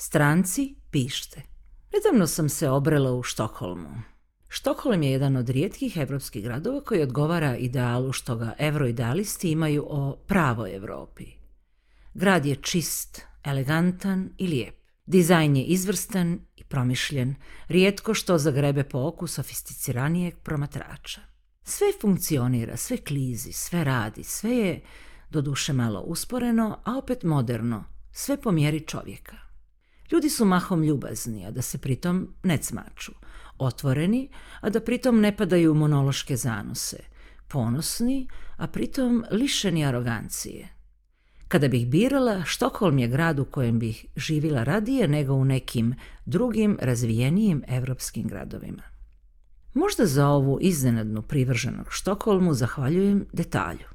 Stranci pište. Nedavno sam se obrela u Štokholmu. Štokholm je jedan od rijetkih evropskih gradova koji odgovara idealu što ga euroidealisti imaju o pravoj Europi. Grad je čist, elegantan i lijep. Dizajn je izvrstan i promišljen, rijetko što zagrebe po oku sofisticiranijeg promatrača. Sve funkcionira, sve klizi, sve radi, sve je, doduše malo usporeno, a opet moderno, sve po mjeri čovjeka. Ljudi su mahom ljubazni, a da se pritom ne cmaču. Otvoreni, a da pritom ne padaju monološke zanose. Ponosni, a pritom lišeni arogancije. Kada bih birala, Štokholm je grad u kojem bih živila radije nego u nekim drugim razvijenijim evropskim gradovima. Možda za ovu iznenadnu privrženog Štokholmu zahvaljujem detalju.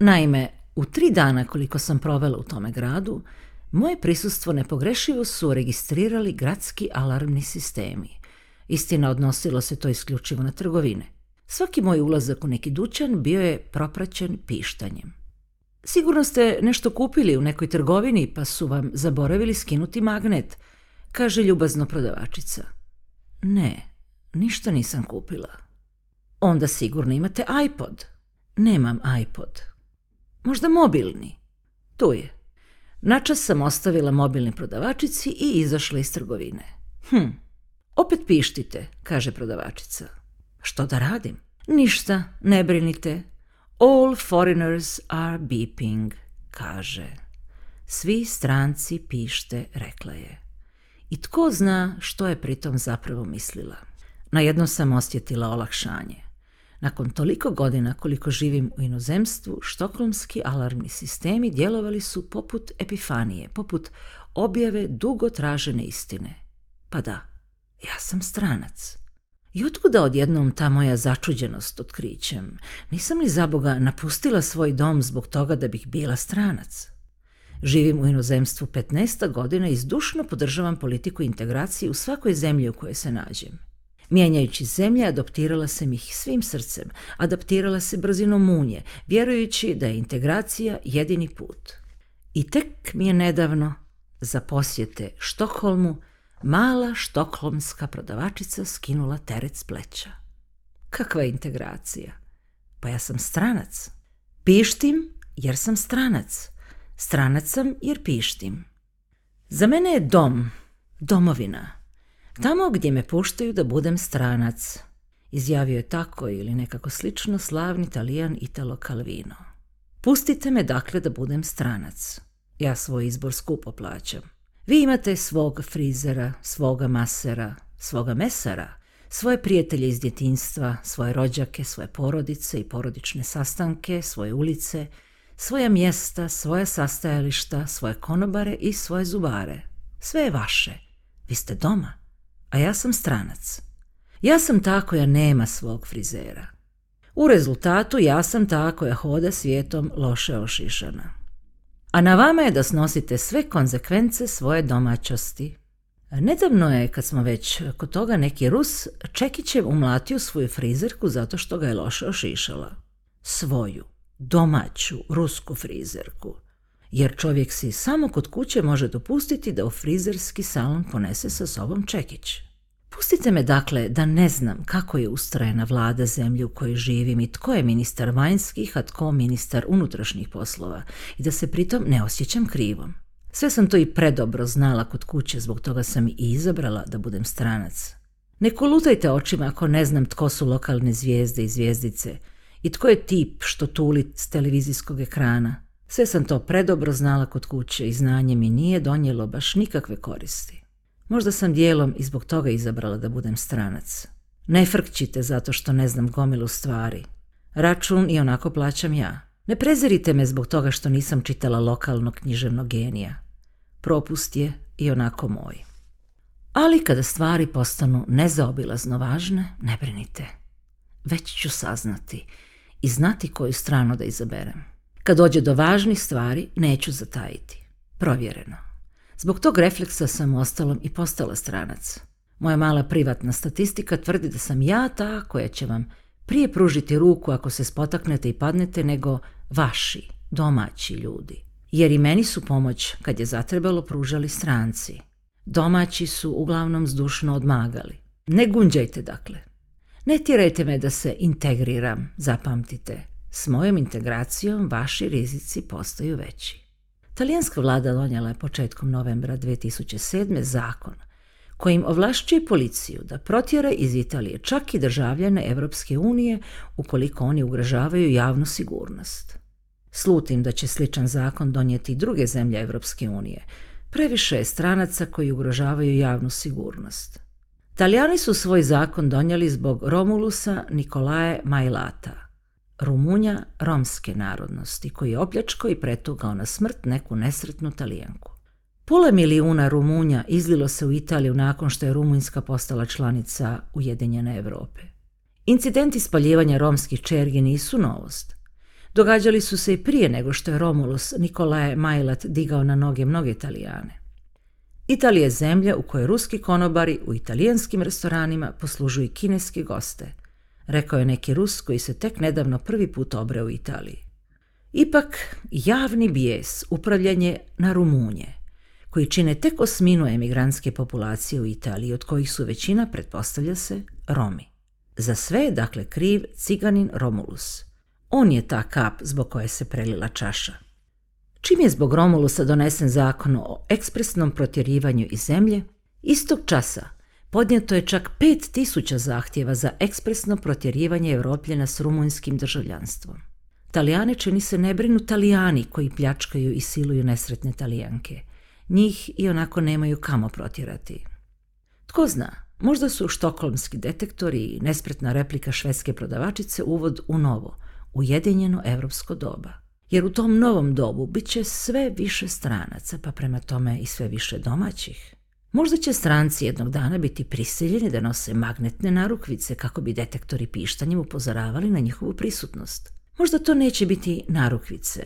Naime, u tri dana koliko sam provela u tome gradu, moje prisustvo nepogrešivo su registrirali gradski alarmni sistemi. Istina odnosilo se to isključivo na trgovine. Svaki moj ulazak u neki dućan bio je propraćen pištanjem. Sigurno ste nešto kupili u nekoj trgovini pa su vam zaboravili skinuti magnet, kaže ljubazno prodavačica. Ne, ništa nisam kupila. Onda sigurno imate iPod. Nemam iPod. Možda mobilni. Tu je. Načas sam ostavila mobilni prodavačici i izašla iz trgovine. Hm, opet pištite, kaže prodavačica. Što da radim? Ništa, ne brinite. All foreigners are beeping, kaže. Svi stranci pište, rekla je. I tko zna što je pritom zapravo mislila. Najedno sam osjetila olakšanje. Nakon toliko godina koliko živim u inozemstvu, štokholmski alarmni sistemi djelovali su poput epifanije, poput objave dugo tražene istine. Pa da, ja sam stranac. I otkuda odjednom ta moja začuđenost otkrićem? Nisam li Boga napustila svoj dom zbog toga da bih bila stranac? Živim u inozemstvu 15 godina i zdušno podržavam politiku integracije u svakoj zemlji u kojoj se nađem. Mijenjajući zemlje, adoptirala sam ih svim srcem, adaptirala se brzinom munje, vjerujući da je integracija jedini put. I tek mi je nedavno za posjete Štokholmu mala štokholmska prodavačica skinula teret s pleća. Kakva je integracija? Pa ja sam stranac. Pištim jer sam stranac. Stranac sam jer pištim. Za mene je dom, domovina, Tamo gdje me puštaju da budem stranac, izjavio je tako ili nekako slično slavni talijan Italo Calvino. Pustite me dakle da budem stranac. Ja svoj izbor skupo plaćam. Vi imate svog frizera, svoga masera, svoga mesara, svoje prijatelje iz djetinstva, svoje rođake, svoje porodice i porodične sastanke, svoje ulice, svoja mjesta, svoja sastajališta, svoje konobare i svoje zubare. Sve je vaše. Vi ste doma a ja sam stranac. Ja sam ta koja nema svog frizera. U rezultatu ja sam ta koja hoda svijetom loše ošišana. A na vama je da snosite sve konzekvence svoje domaćosti. Nedavno je, kad smo već kod toga, neki Rus Čekićev umlatio svoju frizerku zato što ga je loše ošišala. Svoju, domaću, rusku frizerku jer čovjek si samo kod kuće može dopustiti da u frizerski salon ponese sa sobom čekić. Pustite me dakle da ne znam kako je ustrojena vlada zemlje u kojoj živim i tko je ministar vanjskih, a tko ministar unutrašnjih poslova i da se pritom ne osjećam krivom. Sve sam to i predobro znala kod kuće, zbog toga sam i izabrala da budem stranac. Ne kolutajte očima ako ne znam tko su lokalne zvijezde i zvijezdice i tko je tip što tuli s televizijskog ekrana. Sve sam to predobro znala kod kuće i znanje mi nije donijelo baš nikakve koristi. Možda sam dijelom i zbog toga izabrala da budem stranac. Ne frkćite zato što ne znam gomilu stvari. Račun i onako plaćam ja. Ne prezirite me zbog toga što nisam čitala lokalnog književnog genija. Propust je i onako moj. Ali kada stvari postanu nezaobilazno važne, ne brinite. Već ću saznati i znati koju stranu da izaberem. Kad dođe do važnih stvari, neću zatajiti. Provjereno. Zbog tog refleksa sam ostalom i postala stranac. Moja mala privatna statistika tvrdi da sam ja ta koja će vam prije pružiti ruku ako se spotaknete i padnete nego vaši, domaći ljudi. Jer i meni su pomoć, kad je zatrebalo, pružali stranci. Domaći su uglavnom zdušno odmagali. Ne gunđajte dakle. Ne tirajte me da se integriram, zapamtite. S mojom integracijom vaši rizici postaju veći. Talijanska vlada donijela je početkom novembra 2007. zakon kojim ovlašćuje policiju da protjera iz Italije čak i državljane Europske unije ukoliko oni ugrožavaju javnu sigurnost. Slutim da će sličan zakon donijeti i druge zemlje Europske unije. Previše je stranaca koji ugrožavaju javnu sigurnost. Talijani su svoj zakon donijeli zbog Romulusa Nikolae Majlata – Rumunja romske narodnosti koji je opljačko i pretugao na smrt neku nesretnu talijanku. Pola milijuna Rumunja izlilo se u Italiju nakon što je Rumunjska postala članica Ujedinjene Europe. Incidenti spaljivanja romskih čergi nisu novost. Događali su se i prije nego što je Romulus Nikolaje Majlat digao na noge mnoge Italijane. Italija je zemlja u kojoj ruski konobari u italijanskim restoranima poslužuju kineske goste – rekao je neki Rus koji se tek nedavno prvi put obreo u Italiji. Ipak, javni bijes upravljanje na Rumunje, koji čine tek osminu emigrantske populacije u Italiji, od kojih su većina, pretpostavlja se, Romi. Za sve je dakle kriv ciganin Romulus. On je ta kap zbog koje se prelila čaša. Čim je zbog Romulusa donesen zakon o ekspresnom protjerivanju iz zemlje, istog časa Podnijeto je čak 5000 zahtjeva za ekspresno protjerivanje Evropljena s rumunjskim državljanstvom. Talijane čini se ne brinu Talijani koji pljačkaju i siluju nesretne Talijanke. Njih i onako nemaju kamo protjerati. Tko zna, možda su štokholmski detektori i nespretna replika švedske prodavačice uvod u novo, ujedinjeno evropsko doba. Jer u tom novom dobu bit će sve više stranaca, pa prema tome i sve više domaćih. Možda će stranci jednog dana biti prisiljeni da nose magnetne narukvice kako bi detektori pištanjem upozoravali na njihovu prisutnost. Možda to neće biti narukvice,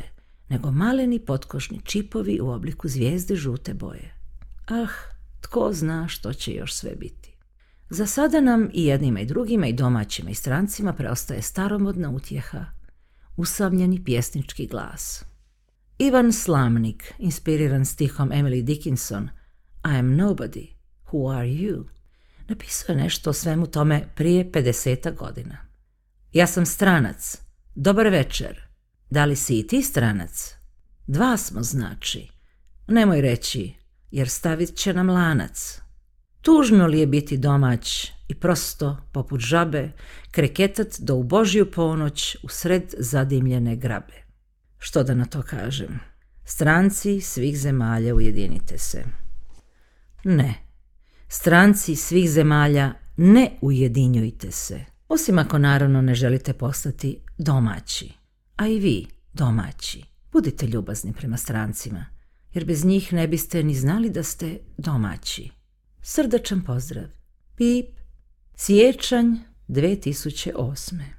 nego maleni potkošni čipovi u obliku zvijezde žute boje. Ah, tko zna što će još sve biti. Za sada nam i jednima i drugima i domaćima i strancima preostaje staromodna utjeha, usamljeni pjesnički glas. Ivan Slamnik, inspiriran stihom Emily Dickinson, i am nobody. Who are you? Napisao je nešto o svemu tome prije 50 godina. Ja sam stranac. Dobar večer. Da li si i ti stranac? Dva smo znači. Nemoj reći, jer stavit će nam lanac. Tužno li je biti domać i prosto, poput žabe, kreketat do u Božju ponoć sred zadimljene grabe. Što da na to kažem? Stranci svih zemalja ujedinite se. Ne. Stranci svih zemalja ne ujedinjujte se, osim ako naravno ne želite postati domaći. A i vi, domaći, budite ljubazni prema strancima, jer bez njih ne biste ni znali da ste domaći. Srdačan pozdrav. Pip. Sjećanj 2008.